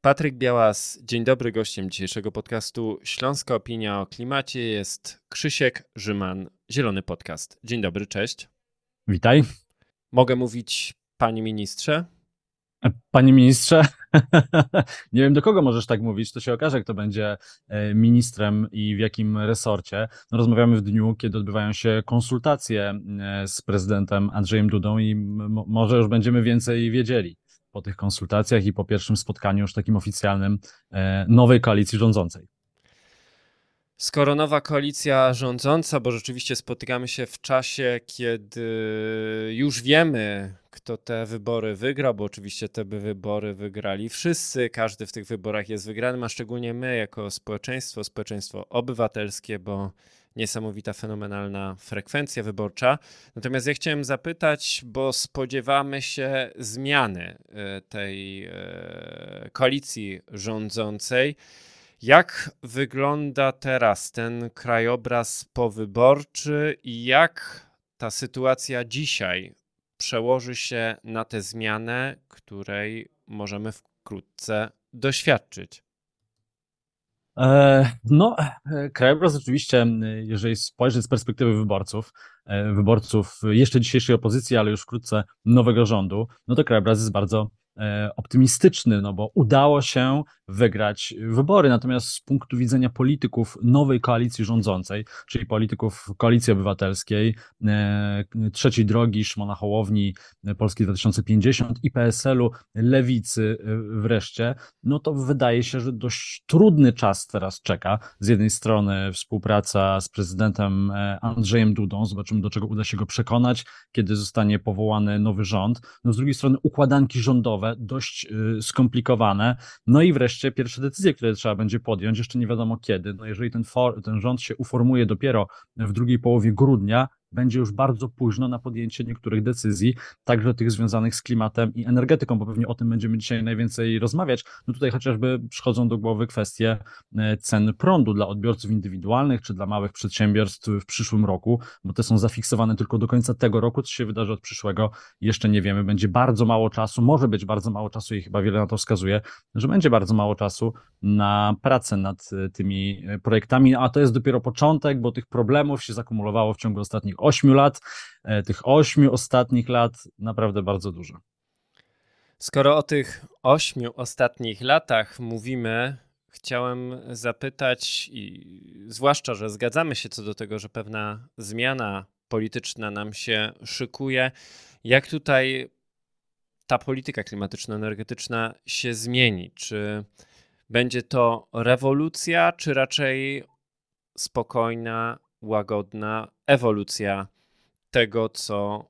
Patryk Białas, dzień dobry. Gościem dzisiejszego podcastu Śląska Opinia o Klimacie jest Krzysiek Rzyman, Zielony Podcast. Dzień dobry, cześć. Witaj. Mogę mówić panie ministrze? Panie ministrze, nie wiem do kogo możesz tak mówić, to się okaże, kto będzie e, ministrem i w jakim resorcie. No, rozmawiamy w dniu, kiedy odbywają się konsultacje e, z prezydentem Andrzejem Dudą i może już będziemy więcej wiedzieli po tych konsultacjach i po pierwszym spotkaniu już takim oficjalnym e, nowej koalicji rządzącej. Skoro nowa koalicja rządząca, bo rzeczywiście spotykamy się w czasie, kiedy już wiemy, kto te wybory wygra, bo oczywiście te wybory wygrali wszyscy, każdy w tych wyborach jest wygrany, a szczególnie my jako społeczeństwo, społeczeństwo obywatelskie, bo niesamowita, fenomenalna frekwencja wyborcza. Natomiast ja chciałem zapytać, bo spodziewamy się zmiany e, tej e, koalicji rządzącej. Jak wygląda teraz ten krajobraz powyborczy i jak ta sytuacja dzisiaj przełoży się na tę zmianę, której możemy wkrótce doświadczyć? E, no, e, krajobraz oczywiście, jeżeli spojrzeć z perspektywy wyborców, e, wyborców jeszcze dzisiejszej opozycji, ale już wkrótce nowego rządu, no to krajobraz jest bardzo optymistyczny, no bo udało się wygrać wybory. Natomiast z punktu widzenia polityków nowej koalicji rządzącej, czyli polityków Koalicji Obywatelskiej, e, Trzeciej Drogi, Szmona Hołowni, Polski 2050 i PSL-u, Lewicy e, wreszcie, no to wydaje się, że dość trudny czas teraz czeka. Z jednej strony współpraca z prezydentem Andrzejem Dudą, zobaczymy do czego uda się go przekonać, kiedy zostanie powołany nowy rząd. No z drugiej strony układanki rządowe, dość y, skomplikowane. No i wreszcie pierwsze decyzje, które trzeba będzie podjąć, jeszcze nie wiadomo kiedy. No jeżeli ten, for, ten rząd się uformuje dopiero w drugiej połowie grudnia, będzie już bardzo późno na podjęcie niektórych decyzji, także tych związanych z klimatem i energetyką, bo pewnie o tym będziemy dzisiaj najwięcej rozmawiać. No tutaj chociażby przychodzą do głowy kwestie e, cen prądu dla odbiorców indywidualnych czy dla małych przedsiębiorstw w przyszłym roku, bo te są zafiksowane tylko do końca tego roku, co się wydarzy od przyszłego, jeszcze nie wiemy. Będzie bardzo mało czasu, może być bardzo mało czasu i chyba wiele na to wskazuje, że będzie bardzo mało czasu na pracę nad e, tymi e, projektami, a to jest dopiero początek, bo tych problemów się zakumulowało w ciągu ostatnich ośmiu lat, e, tych ośmiu ostatnich lat naprawdę bardzo dużo. Skoro o tych ośmiu ostatnich latach mówimy, chciałem zapytać, i zwłaszcza, że zgadzamy się co do tego, że pewna zmiana polityczna nam się szykuje, jak tutaj ta polityka klimatyczno-energetyczna się zmieni? Czy będzie to rewolucja, czy raczej spokojna, łagodna ewolucja tego, co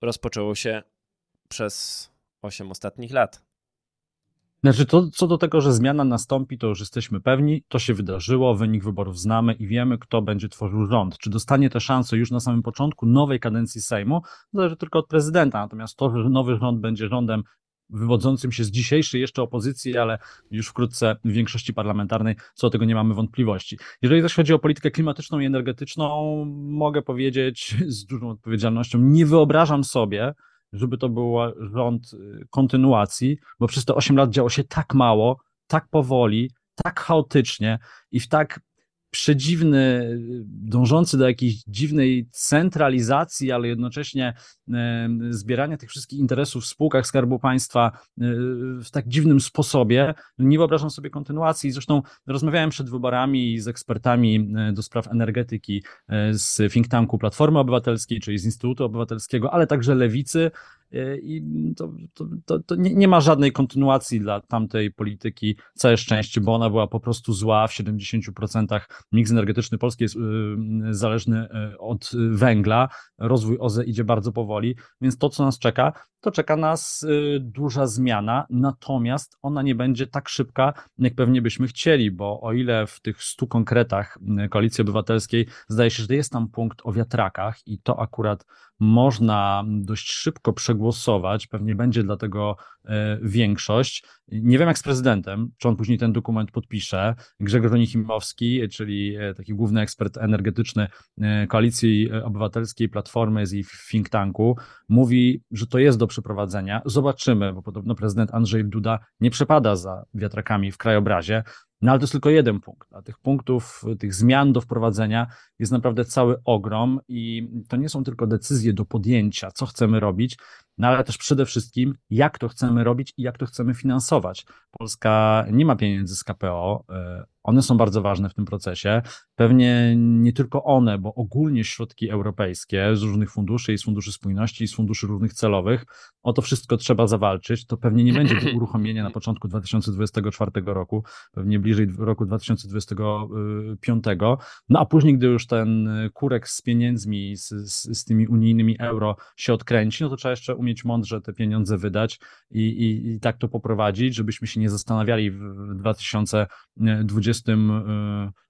rozpoczęło się przez 8 ostatnich lat. Znaczy, to, co do tego, że zmiana nastąpi, to już jesteśmy pewni, to się wydarzyło, wynik wyborów znamy i wiemy, kto będzie tworzył rząd. Czy dostanie tę szansę już na samym początku nowej kadencji Sejmu, zależy tylko od prezydenta. Natomiast to, że nowy rząd będzie rządem wywodzącym się z dzisiejszej jeszcze opozycji, ale już wkrótce większości parlamentarnej, co do tego nie mamy wątpliwości. Jeżeli zaś chodzi o politykę klimatyczną i energetyczną, mogę powiedzieć z dużą odpowiedzialnością, nie wyobrażam sobie, żeby to był rząd y, kontynuacji, bo przez te 8 lat działo się tak mało, tak powoli, tak chaotycznie i w tak przedziwny, dążący do jakiejś dziwnej centralizacji, ale jednocześnie zbierania tych wszystkich interesów w spółkach Skarbu Państwa e, w tak dziwnym sposobie. Nie wyobrażam sobie kontynuacji. Zresztą rozmawiałem przed wyborami z ekspertami e, do spraw energetyki e, z think tanku Platformy Obywatelskiej, czyli z Instytutu Obywatelskiego, ale także Lewicy, i to, to, to, to nie, nie, ma żadnej kontynuacji dla tamtej polityki, całe szczęście, bo ona była po prostu zła. W 70% miks energetyczny Polski jest y, zależny y, od węgla. Rozwój OZE idzie bardzo powoli, więc to, co nas czeka, to czeka nas y, duża zmiana, natomiast ona nie będzie tak szybka, jak pewnie byśmy chcieli, bo o ile w tych stu konkretach Koalicji Obywatelskiej zdaje się, że jest tam punkt o wiatrakach i to akurat można dość szybko przegłosować, pewnie będzie dlatego e, większość. Nie wiem jak z prezydentem, czy on później ten dokument podpisze. Grzegorz Onichimowski, czyli e, taki główny ekspert energetyczny e, Koalicji Obywatelskiej Platformy z jej think tanku, mówi, że to jest do przeprowadzenia. Zobaczymy, bo podobno prezydent Andrzej Duda nie przepada za wiatrakami w krajobrazie. No ale to jest tylko jeden punkt, a tych punktów, tych zmian do wprowadzenia jest naprawdę cały ogrom i to nie są tylko decyzje do podjęcia, co chcemy robić, no ale też przede wszystkim, jak to chcemy robić i jak to chcemy finansować. Polska nie ma pieniędzy z KPO, e, one są bardzo ważne w tym procesie. Pewnie nie tylko one, bo ogólnie środki europejskie z różnych funduszy, i z funduszy spójności, i z funduszy różnych celowych, o to wszystko trzeba zawalczyć. To pewnie nie będzie do uruchomienia na początku 2024 roku, pewnie bliżej roku 2025. No a później, gdy już ten kurek z pieniędzmi, z, z, z tymi unijnymi euro się odkręci, no to trzeba jeszcze umieć mądrze te pieniądze wydać i, i, i tak to poprowadzić, żebyśmy się nie zastanawiali w 2020, y,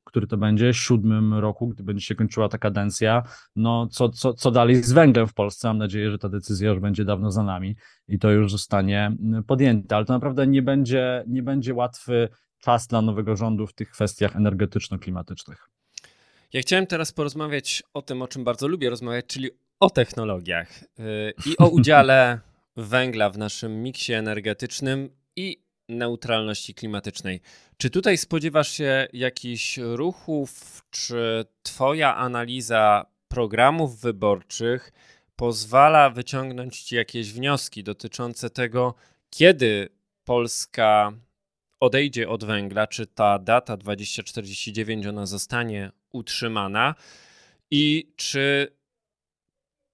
który to będzie, siódmym roku, gdy będzie się kończyła ta kadencja, no co, co, co dalej z węglem w Polsce? Mam nadzieję, że ta decyzja już będzie dawno za nami i to już zostanie podjęte, ale to naprawdę nie będzie, nie będzie łatwy czas dla nowego rządu w tych kwestiach energetyczno-klimatycznych. Ja chciałem teraz porozmawiać o tym, o czym bardzo lubię rozmawiać, czyli o technologiach y, i o udziale węgla w naszym miksie energetycznym i neutralności klimatycznej. Czy tutaj spodziewasz się jakichś ruchów, czy Twoja analiza programów wyborczych pozwala wyciągnąć Ci jakieś wnioski dotyczące tego, kiedy Polska odejdzie od węgla, czy ta data 2049 ona zostanie utrzymana i czy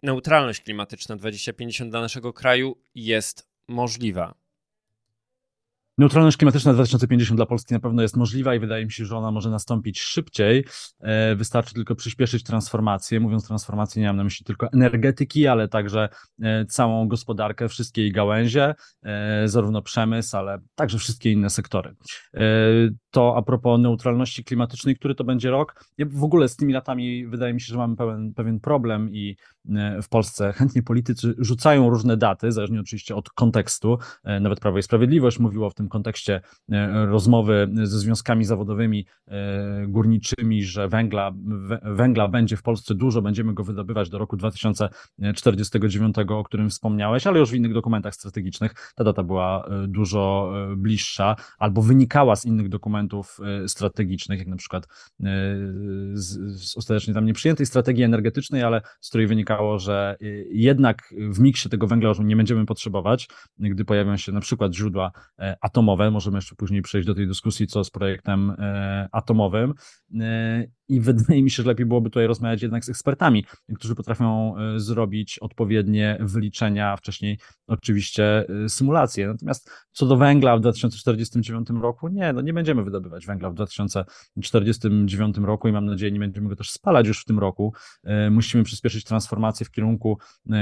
neutralność klimatyczna 2050 dla naszego kraju jest możliwa. Neutralność klimatyczna 2050 dla Polski na pewno jest możliwa i wydaje mi się, że ona może nastąpić szybciej. E, wystarczy tylko przyspieszyć transformację. Mówiąc transformację, nie mam na myśli tylko energetyki, ale także e, całą gospodarkę, wszystkie jej gałęzie, e, zarówno przemysł, ale także wszystkie inne sektory. To a propos neutralności klimatycznej, który to będzie rok. Ja w ogóle z tymi latami wydaje mi się, że mamy pewien problem i w Polsce chętnie politycy rzucają różne daty, zależnie oczywiście od kontekstu. Nawet Prawo i Sprawiedliwość mówiło w tym kontekście e, rozmowy ze związkami zawodowymi e, górniczymi, że węgla, węgla będzie w Polsce dużo, będziemy go wydobywać do roku 2049, o którym wspomniałeś, ale już w innych dokumentach strategicznych ta data była e, dużo bliższa albo wynikała z innych dokumentów strategicznych, jak na przykład z, z ostatecznie tam nieprzyjętej strategii energetycznej, ale z której wynikało, że jednak w miksie tego węgla już nie będziemy potrzebować, gdy pojawią się na przykład źródła atomowe, atomowe. Możemy jeszcze później przejść do tej dyskusji, co z projektem e, atomowym. E, I wydaje mi się, że lepiej byłoby tutaj rozmawiać jednak z ekspertami, którzy potrafią e, zrobić odpowiednie wyliczenia, wcześniej oczywiście symulacje. Natomiast co do węgla w 2049 roku, nie, no nie będziemy wydobywać węgla w 2049 roku i mam nadzieję, nie będziemy go też spalać już w tym roku. Musimy przyspieszyć transformację w kierunku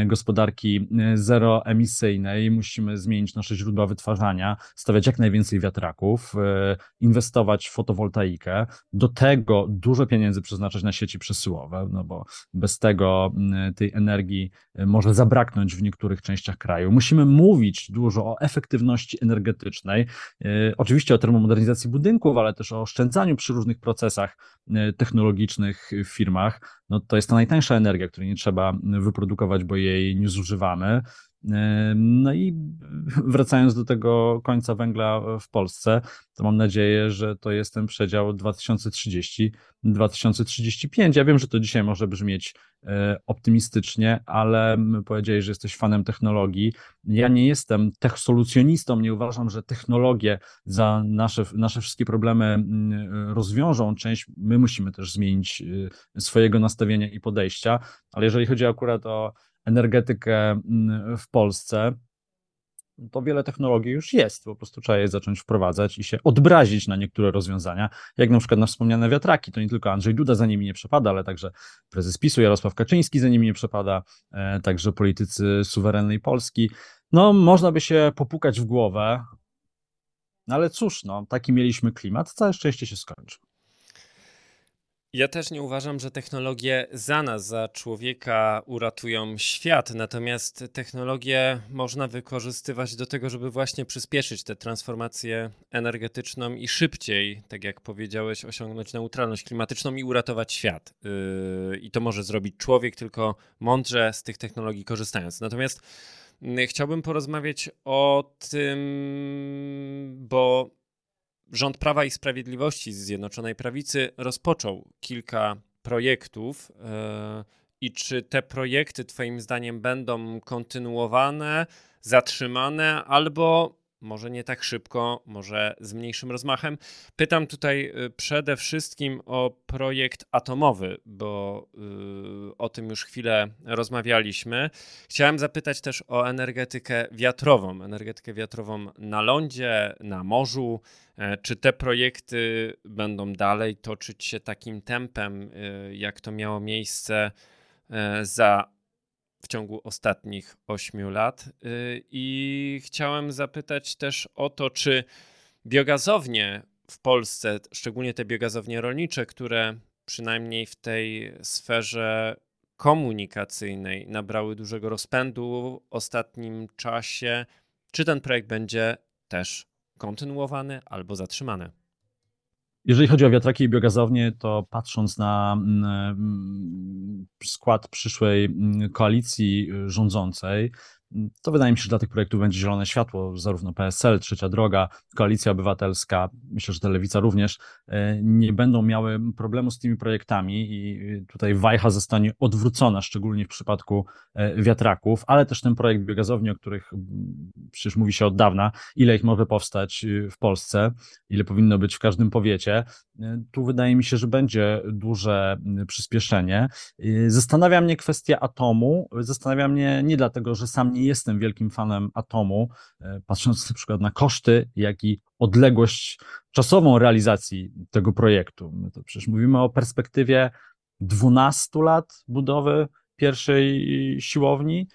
gospodarki zeroemisyjnej, musimy zmienić nasze źródła wytwarzania, stawiać jak najwięcej wiatraków, e, inwestować w fotowoltaikę, do tego dużo pieniędzy przeznaczać na sieci przesyłowe, no bo bez tego tej energii e, może zabraknąć w niektórych częściach kraju. Musimy mówić dużo o efektywności energetycznej, e, oczywiście o termomodernizacji budynków, ale też o oszczędzaniu przy różnych procesach technologicznych w firmach. No to jest ta najtańsza energia, której nie trzeba wyprodukować, bo jej nie zużywamy. No i wracając do tego końca węgla w Polsce, to mam nadzieję, że to jest ten przedział 2030-2035. Ja wiem, że to dzisiaj może brzmieć e, optymistycznie, ale powiedziałeś, że jesteś fanem technologii. Ja nie jestem tech solucjonistą, nie uważam, że technologie za nasze, nasze wszystkie problemy rozwiążą. Część my musimy też zmienić e, swojego nastawienia i podejścia, ale jeżeli chodzi akurat o energetykę mm, w Polsce, to wiele technologii już jest, po prostu trzeba je zacząć wprowadzać i się odbrazić na niektóre rozwiązania, jak na przykład na wspomniane wiatraki, to nie tylko Andrzej Duda za nimi nie przepada, ale także prezes PiSu Jarosław Kaczyński za nimi nie przepada, e, także politycy suwerennej Polski. No, można by się popukać w głowę, no ale cóż, no, taki mieliśmy klimat, całe szczęście się skończył. Ja też nie uważam, że technologie za nas, za człowieka uratują świat, natomiast technologię można wykorzystywać do tego, żeby właśnie przyspieszyć tę transformację energetyczną i szybciej, tak jak powiedziałeś, osiągnąć neutralność klimatyczną i uratować świat. Yy, I to może zrobić człowiek, tylko mądrze z tych technologii korzystając. Natomiast yy, chciałbym porozmawiać o tym, bo rząd Prawa i Sprawiedliwości z Zjednoczonej Prawicy rozpoczął kilka projektów. E, I czy te projekty, Twoim zdaniem, będą kontynuowane, zatrzymane, albo może nie tak szybko, może z mniejszym rozmachem. Pytam tutaj y, przede wszystkim o projekt atomowy, bo y, o tym już chwilę rozmawialiśmy. Chciałem zapytać też o energetykę wiatrową, energetykę wiatrową na lądzie, na morzu. E, czy te projekty będą dalej toczyć się takim tempem, y, jak to miało miejsce e, za w ciągu ostatnich 8 lat. Y, I chciałem zapytać też o to, czy biogazownie w Polsce, szczególnie te biogazownie rolnicze, które przynajmniej w tej sferze komunikacyjnej nabrały dużego rozpędu w ostatnim czasie, czy ten projekt będzie też kontynuowany albo zatrzymany? Jeżeli chodzi o wiatraki i biogazownie, to patrząc na mm, mm, skład przyszłej mm, koalicji rządzącej, to wydaje mi się, że dla tych projektów będzie zielone światło, zarówno PSL, Trzecia Droga, Koalicja Obywatelska, myślę, że ta Lewica również, e, nie będą miały problemu z tymi projektami i tutaj wajcha zostanie odwrócona, szczególnie w przypadku e, wiatraków, ale też ten projekt biogazowni, o których przecież mówi się od dawna, ile ich może powstać e, w Polsce, ile powinno być w każdym powiecie, tu wydaje mi się, że będzie duże przyspieszenie. Zastanawia mnie kwestia atomu, zastanawia mnie nie dlatego, że sam nie jestem wielkim fanem atomu, e, patrząc na przykład na koszty, jak i odległość czasową realizacji tego projektu. My to przecież mówimy o perspektywie 12 lat budowy pierwszej siłowni,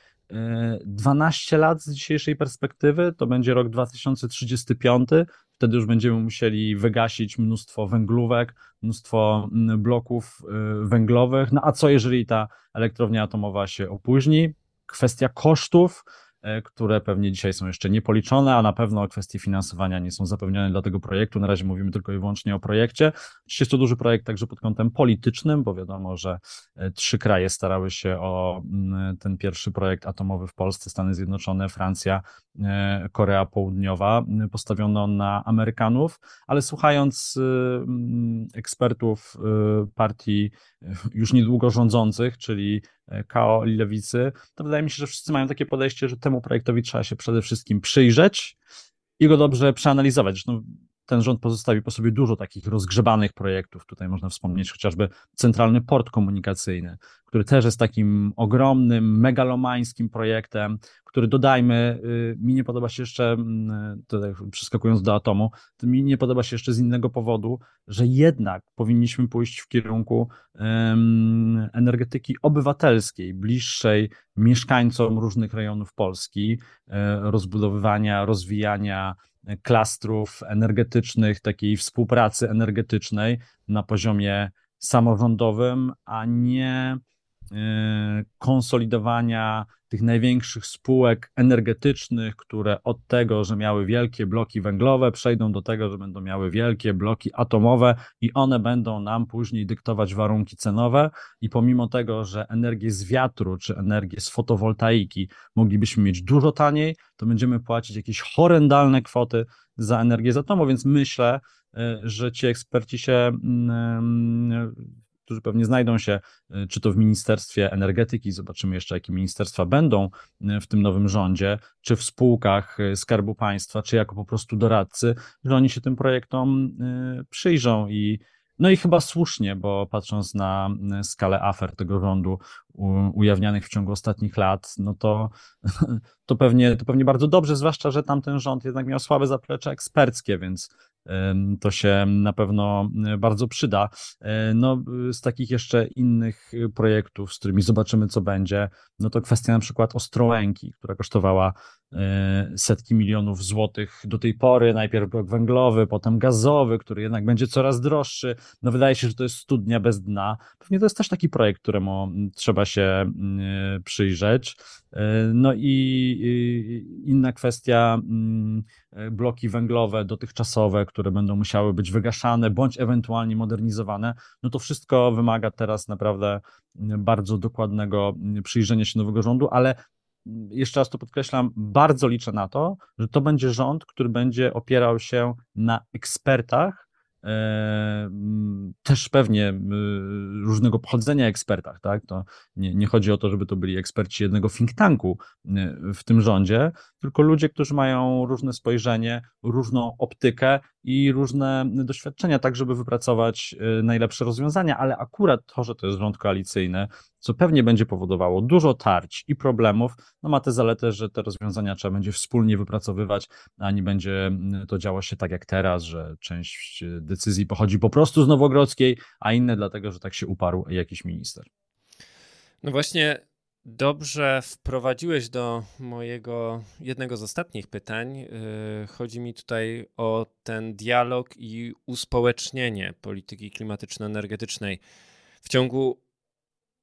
12 e, lat z dzisiejszej perspektywy to będzie rok 2035. Wtedy już będziemy musieli wygasić mnóstwo węglówek, mnóstwo bloków e, węglowych. No a co jeżeli ta elektrownia atomowa się opóźni? Kwestia kosztów, e, które pewnie dzisiaj są jeszcze niepoliczone, a na pewno kwestie finansowania nie są zapewnione dla tego projektu. Na razie mówimy tylko i wyłącznie o projekcie. Oczywiście jest to duży projekt także pod kątem politycznym, bo wiadomo, że e, trzy kraje starały się o mm, ten pierwszy projekt atomowy w Polsce, Stany Zjednoczone, Francja, e, Korea Południowa. Postawiono na Amerykanów, ale słuchając ekspertów partii już niedługo rządzących, czyli KO i Lewicy, to wydaje mi się, że wszyscy mają takie podejście, że temu projektowi trzeba się przede wszystkim przyjrzeć i go dobrze przeanalizować. Zresztą ten rząd pozostawi po sobie dużo takich rozgrzebanych projektów. Tutaj można wspomnieć chociażby centralny port komunikacyjny, który też jest takim ogromnym, megalomańskim projektem, który dodajmy, y, mi nie podoba się jeszcze, mm, tutaj przeskakując do atomu, to mi nie podoba się jeszcze z innego powodu, że jednak powinniśmy pójść w kierunku energetyki obywatelskiej, bliższej mieszkańcom różnych rejonów Polski, e, rozbudowywania, rozwijania klastrów energetycznych, takiej współpracy energetycznej na poziomie samorządowym, a nie y, konsolidowania tych największych spółek energetycznych, które od tego, że miały wielkie bloki węglowe, przejdą do tego, że będą miały wielkie bloki atomowe i one będą nam później dyktować warunki cenowe. I pomimo tego, że energię z wiatru czy energię z fotowoltaiki moglibyśmy mieć dużo taniej, to będziemy płacić jakieś horrendalne kwoty za energię z atomu, więc myślę, y, że ci eksperci się mm, którzy pewnie znajdą się, y, czy to w Ministerstwie Energetyki, zobaczymy jeszcze, jakie ministerstwa będą y, w tym nowym rządzie, czy w spółkach y, Skarbu Państwa, czy jako po prostu doradcy, że oni się tym projektom przyjrzą i no i chyba słusznie, bo patrząc na skalę afer tego rządu ujawnianych w ciągu ostatnich lat, no to, to, pewnie, to pewnie bardzo dobrze, zwłaszcza, że tamten rząd jednak miał słabe zaplecze eksperckie, więc to się na pewno bardzo przyda. No, z takich jeszcze innych projektów, z którymi zobaczymy, co będzie, no to kwestia na przykład Ostrołęki, która kosztowała E, setki milionów złotych do tej pory. Najpierw blok węglowy, potem gazowy, który jednak będzie coraz droższy. No wydaje się, że to jest studnia bez dna. Pewnie to jest też taki projekt, któremu trzeba się e, przyjrzeć. E, no i inna kwestia, bloki węglowe dotychczasowe, które będą musiały być wygaszane bądź ewentualnie modernizowane. No to wszystko wymaga teraz naprawdę bardzo dokładnego przyjrzenia się nowego rządu, ale jeszcze raz to podkreślam, bardzo liczę na to, że to będzie rząd, który będzie opierał się na ekspertach, e, też pewnie różnego pochodzenia ekspertach, tak? To nie, nie chodzi o to, żeby to byli eksperci jednego think tanku w tym rządzie, tylko ludzie, którzy mają różne spojrzenie, różną optykę i różne doświadczenia, tak żeby wypracować y, najlepsze rozwiązania, ale akurat to, że to jest rząd koalicyjny, co pewnie będzie powodowało dużo tarć i problemów, no ma tę zaletę, że te rozwiązania trzeba będzie wspólnie wypracowywać, a nie będzie y, to działo się tak jak teraz, że część y, decyzji pochodzi po prostu z Nowogrodzkiej, a inne dlatego, że tak się uparł jakiś minister. No właśnie Dobrze wprowadziłeś do mojego jednego z ostatnich pytań. Y, chodzi mi tutaj o ten dialog i uspołecznienie polityki klimatyczno-energetycznej. W ciągu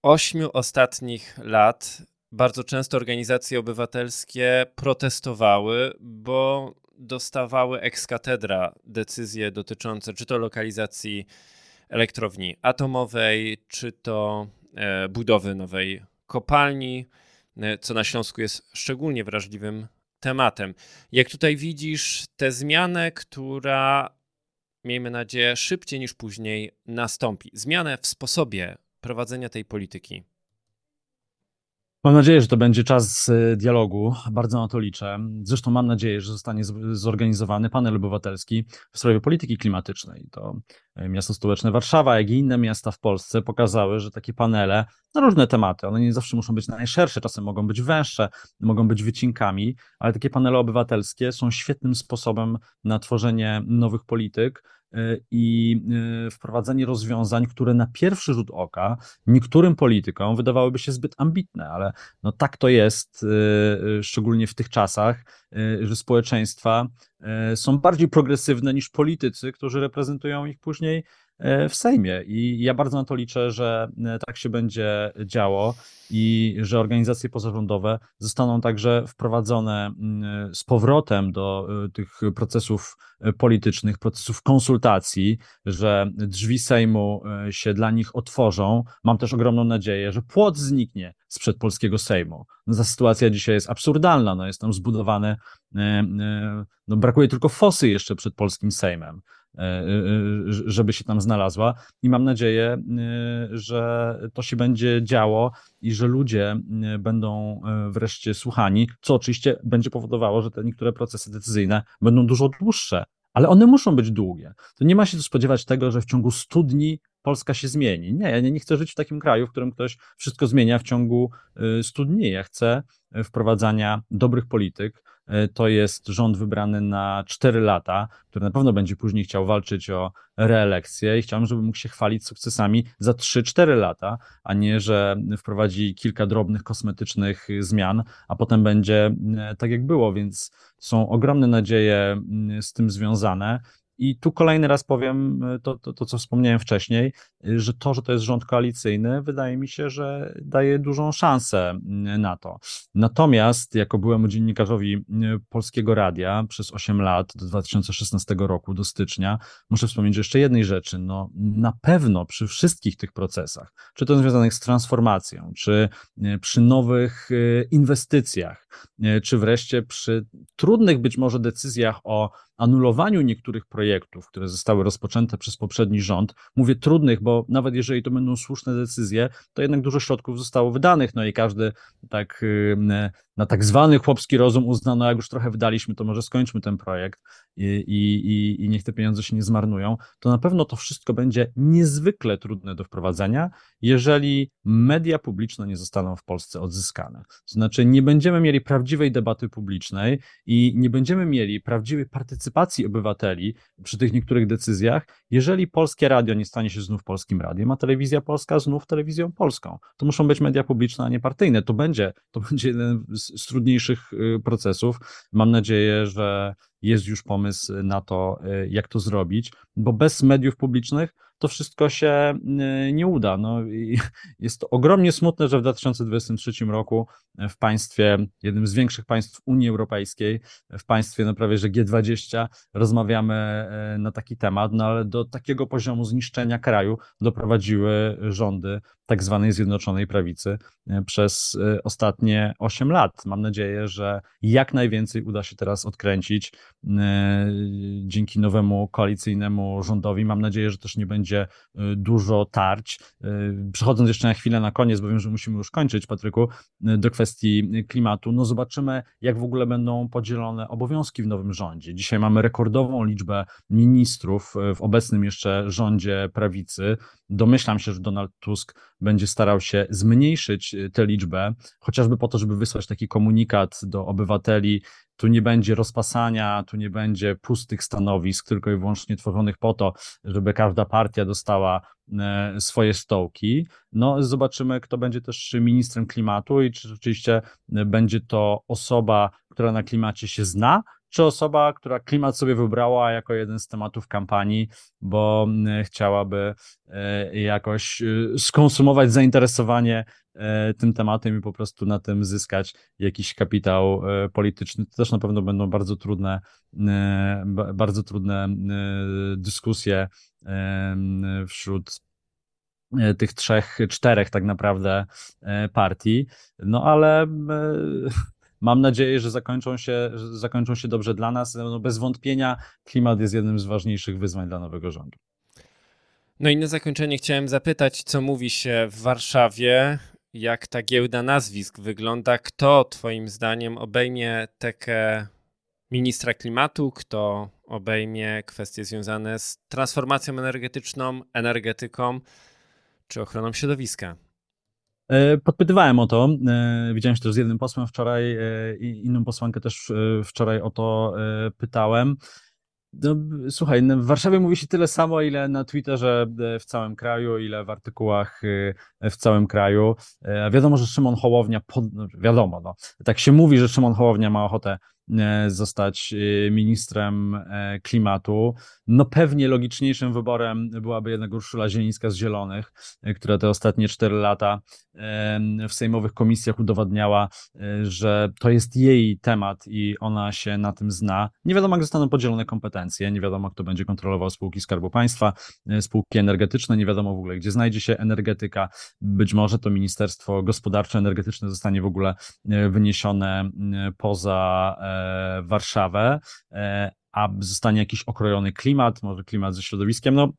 ośmiu ostatnich lat bardzo często organizacje obywatelskie protestowały, bo dostawały ex cathedra decyzje dotyczące czy to lokalizacji elektrowni atomowej, czy to e, budowy nowej kopalni, e, co na Śląsku jest szczególnie wrażliwym tematem. Jak tutaj widzisz tę zmianę, która miejmy nadzieję szybciej niż później nastąpi. Zmianę w sposobie prowadzenia tej polityki. Mam nadzieję, że to będzie czas e, dialogu. Bardzo na to liczę. Zresztą mam nadzieję, że zostanie zorganizowany panel obywatelski w sprawie polityki klimatycznej. To e, miasto stołeczne Warszawa, jak i inne miasta w Polsce pokazały, że takie panele na różne tematy, one nie zawsze muszą być najszersze, czasem mogą być węższe, mogą być wycinkami, ale takie panele obywatelskie są świetnym sposobem na tworzenie nowych polityk i e, wprowadzenie rozwiązań, które na pierwszy rzut oka niektórym politykom wydawałyby się zbyt ambitne, ale no tak to jest, e, szczególnie w tych czasach, że społeczeństwa są bardziej progresywne niż politycy, którzy reprezentują ich później w Sejmie. I ja bardzo na to liczę, że tak się będzie działo i że organizacje pozarządowe zostaną także wprowadzone mm, z powrotem do y, tych procesów politycznych, procesów konsultacji, że drzwi Sejmu się dla nich otworzą. Mam też ogromną nadzieję, że płot zniknie sprzed polskiego Sejmu. No, ta sytuacja dzisiaj jest absurdalna. No, jest tam zbudowane, no, brakuje tylko fosy jeszcze przed polskim Sejmem. E, e, żeby się tam znalazła. I mam nadzieję, e, że to się będzie działo i że ludzie będą wreszcie słuchani, co oczywiście będzie powodowało, że te niektóre procesy decyzyjne będą dużo dłuższe, ale one muszą być długie. To nie ma się spodziewać tego, że w ciągu 100 dni Polska się zmieni. Nie, ja nie chcę żyć w takim kraju, w którym ktoś wszystko zmienia w ciągu 100 dni. Ja chcę wprowadzania dobrych polityk, to jest rząd wybrany na 4 lata, który na pewno będzie później chciał walczyć o reelekcję i chciałbym, żeby mógł się chwalić sukcesami za 3-4 lata, a nie, że wprowadzi kilka drobnych kosmetycznych zmian, a potem będzie e, tak jak było, więc są ogromne nadzieje z tym związane i tu kolejny raz powiem e, to, to, to, co wspomniałem wcześniej, e, że to, że to jest rząd koalicyjny, wydaje mi się, że daje dużą szansę mm, na to. Natomiast, jako byłemu dziennikarzowi Polskiego Radia przez 8 lat, do 2016 roku, do stycznia, muszę wspomnieć jeszcze jednej rzeczy. No, na pewno przy wszystkich tych procesach, czy to związanych z transformacją, czy przy nowych inwestycjach, czy wreszcie przy trudnych być może decyzjach o anulowaniu niektórych projektów, które zostały rozpoczęte przez poprzedni rząd. Mówię trudnych, bo nawet jeżeli to będą słuszne decyzje, to jednak dużo środków zostało wydanych, no i każdy tak y, na tak zwany chłopski rozum uznano, jak już trochę wydaliśmy, to może skończmy ten projekt i, i, i niech te pieniądze się nie zmarnują, to na pewno to wszystko będzie niezwykle trudne do wprowadzenia, jeżeli media publiczne nie zostaną w Polsce odzyskane. To znaczy, nie będziemy mieli prawdziwej debaty publicznej i nie będziemy mieli prawdziwej partycypacji partycypacji obywateli przy tych niektórych decyzjach, jeżeli polskie radio nie stanie się znów polskim radiem, a telewizja polska znów telewizją polską. To muszą być media publiczne, a nie partyjne. To będzie, to będzie jeden z, trudniejszych y, procesów. Mam nadzieję, że jest już pomysł na to, y, jak to zrobić, bo bez mediów publicznych to wszystko się y, nie uda. No, jest to ogromnie smutne, że w 2023 roku w państwie, jednym z większych państw Unii Europejskiej, w państwie no prawie że G20, rozmawiamy y, na taki temat, no ale do takiego poziomu zniszczenia kraju doprowadziły rządy tak zwanej Zjednoczonej Prawicy przez ostatnie 8 lat. Mam nadzieję, że jak najwięcej uda się teraz odkręcić dzięki nowemu koalicyjnemu rządowi. Mam nadzieję, że też nie będzie y, dużo tarć. Y, przechodząc jeszcze na chwilę na koniec, bo wiem, że musimy już kończyć, Patryku, y, do kwestii klimatu, no zobaczymy, jak w ogóle będą podzielone obowiązki w nowym rządzie. Dzisiaj mamy rekordową liczbę ministrów w obecnym jeszcze rządzie prawicy. Domyślam się, że Donald Tusk będzie starał się zmniejszyć tę liczbę, chociażby po to, żeby wysłać taki komunikat do obywateli, tu nie będzie rozpasania, tu nie będzie pustych stanowisk, tylko i wyłącznie tworzonych po to, żeby każda partia dostała e, swoje stołki. No, zobaczymy, kto będzie też ministrem klimatu i czy rzeczywiście będzie to osoba, która na klimacie się zna, czy osoba, która klimat sobie wybrała jako jeden z tematów kampanii, bo chciałaby e, jakoś e, skonsumować zainteresowanie e, tym tematem i po prostu na tym zyskać jakiś kapitał polityczny. To też na pewno będą bardzo trudne, bardzo trudne dyskusje wśród tych trzech, czterech tak naprawdę partii. No ale Mam nadzieję, że zakończą się, że zakończą się dobrze dla nas. No bez wątpienia klimat jest jednym z ważniejszych wyzwań dla nowego rządu. No i na zakończenie chciałem zapytać, co mówi się w Warszawie, jak ta giełda nazwisk wygląda, kto Twoim zdaniem obejmie tekę ministra klimatu, kto obejmie kwestie związane z transformacją energetyczną, energetyką czy ochroną środowiska? E, podpytywałem o to. E, widziałem się też z jednym posłem wczoraj e, i inną posłankę też wczoraj o to pytałem. No, słuchaj, no, w Warszawie mówi się tyle samo, ile na Twitterze w całym kraju, ile w artykułach w całym kraju. Wiadomo, że Szymon Hołownia, pod... No, wiadomo, no, tak się mówi, że Szymon Hołownia ma ochotę zostać e, ministrem e, klimatu. No pewnie logiczniejszym wyborem byłaby jednak Urszula Zielińska z Zielonych, która te ostatnie cztery lata w sejmowych komisjach udowadniała, że to jest jej temat i ona się na tym zna. Nie wiadomo, jak zostaną podzielone kompetencje, nie wiadomo, kto będzie kontrolował spółki Skarbu Państwa, spółki energetyczne, nie wiadomo w ogóle, gdzie znajdzie się energetyka. Być może to Ministerstwo Gospodarcze-Energetyczne zostanie w ogóle wyniesione poza Warszawę, e, a zostanie jakiś okrojony klimat, może klimat ze środowiskiem. No,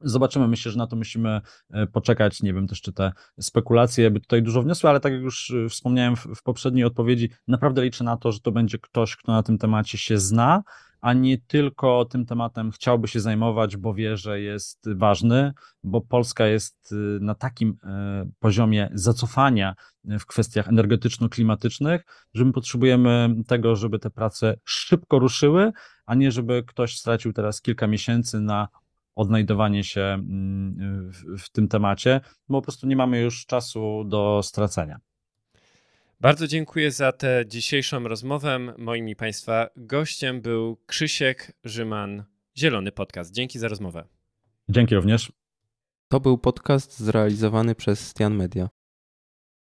Zobaczymy, myślę, że na to musimy e, poczekać. Nie wiem też, czy te spekulacje by tutaj dużo wniosły, ale tak jak już e, wspomniałem w, w poprzedniej odpowiedzi, naprawdę liczę na to, że to będzie ktoś, kto na tym temacie się zna, a nie tylko tym tematem chciałby się zajmować, bo wie, że jest ważny, bo Polska jest y, na takim y, poziomie zacofania w kwestiach energetyczno-klimatycznych, że my potrzebujemy tego, żeby te prace szybko ruszyły, a nie żeby ktoś stracił teraz kilka miesięcy na odnajdowanie się mm, w, w tym temacie, bo po prostu nie mamy już czasu do stracenia. Bardzo dziękuję za tę dzisiejszą rozmowę. Moim i Państwa gościem był Krzysiek Rzyman, Zielony Podcast. Dzięki za rozmowę. Dzięki również. To był podcast zrealizowany przez Stian Media.